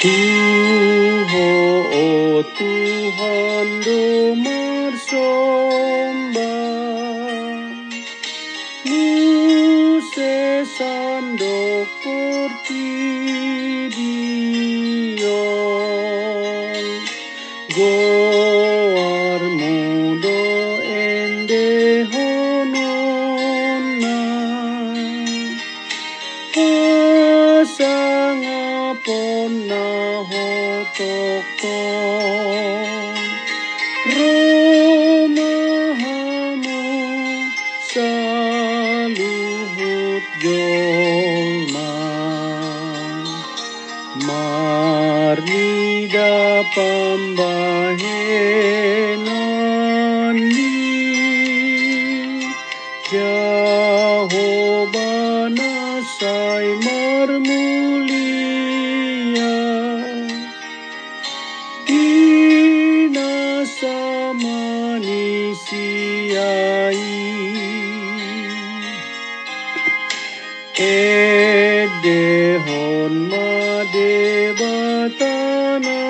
Tuhan, oh Tuhan, domar sombang, Lu sesandok pertidion, goar mudo ende honona, pasang pona hotokon, Romahamu saluhut jolman, Marnida pambahenan तन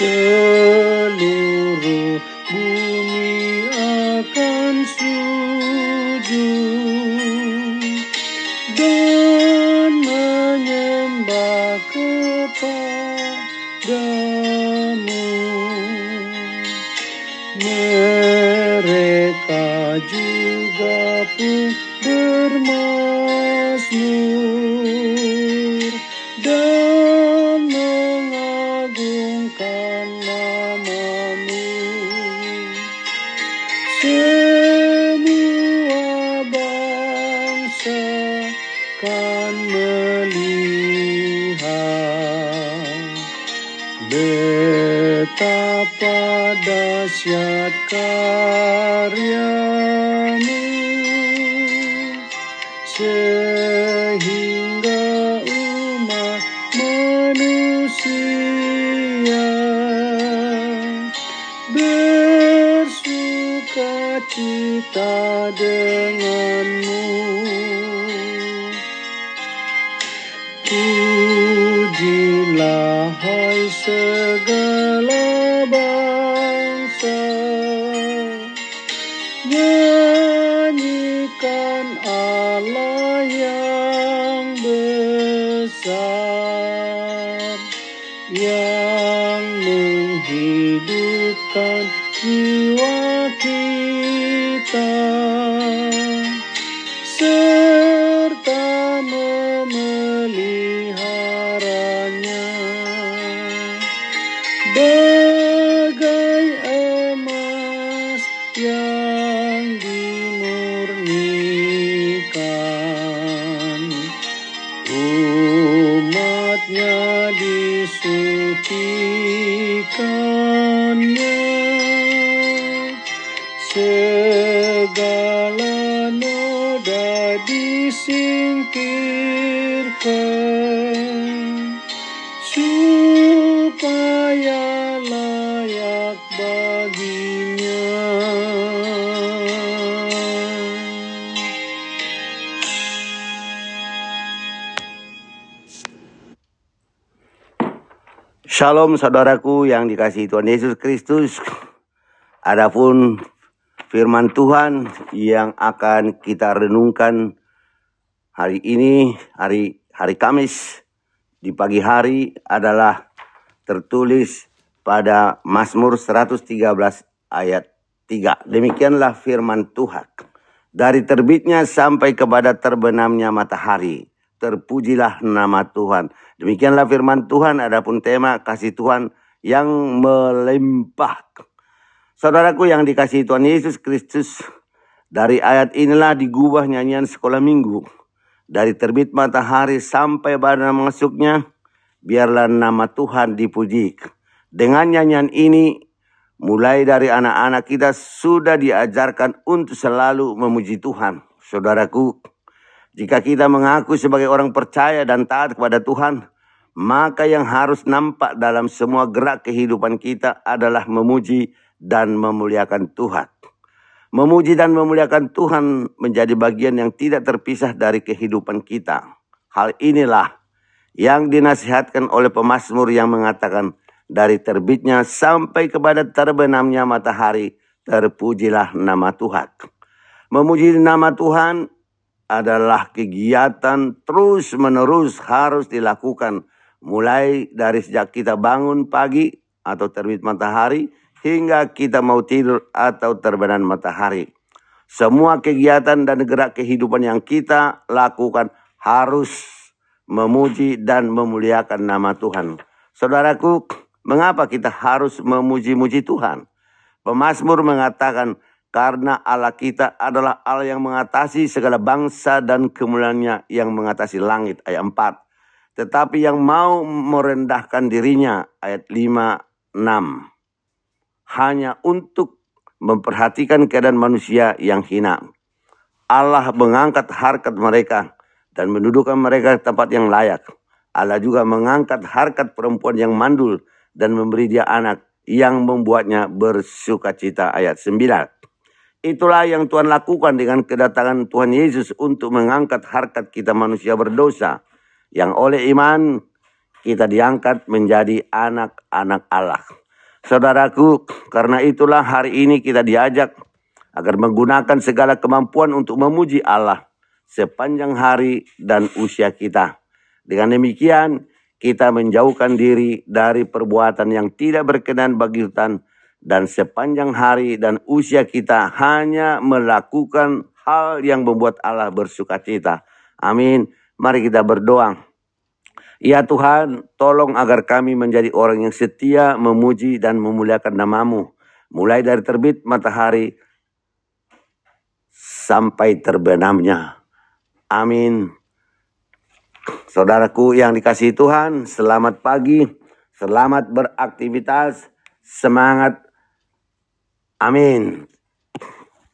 Seluruh bumi akan sujud dan menyembah kepadamu. Mereka juga pun Semua bangsa kan melihat betapa dahsyat denganmu. Pujilah hai segala bangsa Nyanyikan Allah yang besar Yang menghidupkan jiwa supaya layak baginya. Shalom saudaraku yang dikasihi Tuhan Yesus Kristus. Adapun firman Tuhan yang akan kita renungkan hari ini, hari hari Kamis di pagi hari adalah tertulis pada Mazmur 113 ayat 3. Demikianlah firman Tuhan. Dari terbitnya sampai kepada terbenamnya matahari, terpujilah nama Tuhan. Demikianlah firman Tuhan, adapun tema kasih Tuhan yang melimpah. Saudaraku yang dikasihi Tuhan Yesus Kristus, dari ayat inilah digubah nyanyian sekolah minggu. Dari terbit matahari sampai pada masuknya, biarlah nama Tuhan dipuji. Dengan nyanyian ini, mulai dari anak-anak kita sudah diajarkan untuk selalu memuji Tuhan. Saudaraku, jika kita mengaku sebagai orang percaya dan taat kepada Tuhan, maka yang harus nampak dalam semua gerak kehidupan kita adalah memuji dan memuliakan Tuhan. Memuji dan memuliakan Tuhan menjadi bagian yang tidak terpisah dari kehidupan kita. Hal inilah yang dinasihatkan oleh pemazmur yang mengatakan dari terbitnya sampai kepada terbenamnya matahari terpujilah nama Tuhan. Memuji nama Tuhan adalah kegiatan terus menerus harus dilakukan mulai dari sejak kita bangun pagi atau terbit matahari hingga kita mau tidur atau terbenam matahari. Semua kegiatan dan gerak kehidupan yang kita lakukan harus memuji dan memuliakan nama Tuhan. Saudaraku, mengapa kita harus memuji-muji Tuhan? Pemasmur mengatakan, karena Allah kita adalah Allah yang mengatasi segala bangsa dan kemuliaannya yang mengatasi langit. Ayat 4. Tetapi yang mau merendahkan dirinya. Ayat 5, 6. Hanya untuk memperhatikan keadaan manusia yang hina. Allah mengangkat harkat mereka dan mendudukkan mereka di tempat yang layak. Allah juga mengangkat harkat perempuan yang mandul dan memberi dia anak yang membuatnya bersuka cita. Ayat 9. Itulah yang Tuhan lakukan dengan kedatangan Tuhan Yesus untuk mengangkat harkat kita manusia berdosa. Yang oleh iman kita diangkat menjadi anak-anak Allah. Saudaraku, karena itulah hari ini kita diajak agar menggunakan segala kemampuan untuk memuji Allah sepanjang hari dan usia kita. Dengan demikian, kita menjauhkan diri dari perbuatan yang tidak berkenan bagi Tuhan dan sepanjang hari dan usia kita hanya melakukan hal yang membuat Allah bersuka cita. Amin. Mari kita berdoa. Ya Tuhan, tolong agar kami menjadi orang yang setia memuji dan memuliakan namamu. Mulai dari terbit matahari sampai terbenamnya. Amin. Saudaraku yang dikasihi Tuhan, selamat pagi, selamat beraktivitas, semangat Amin.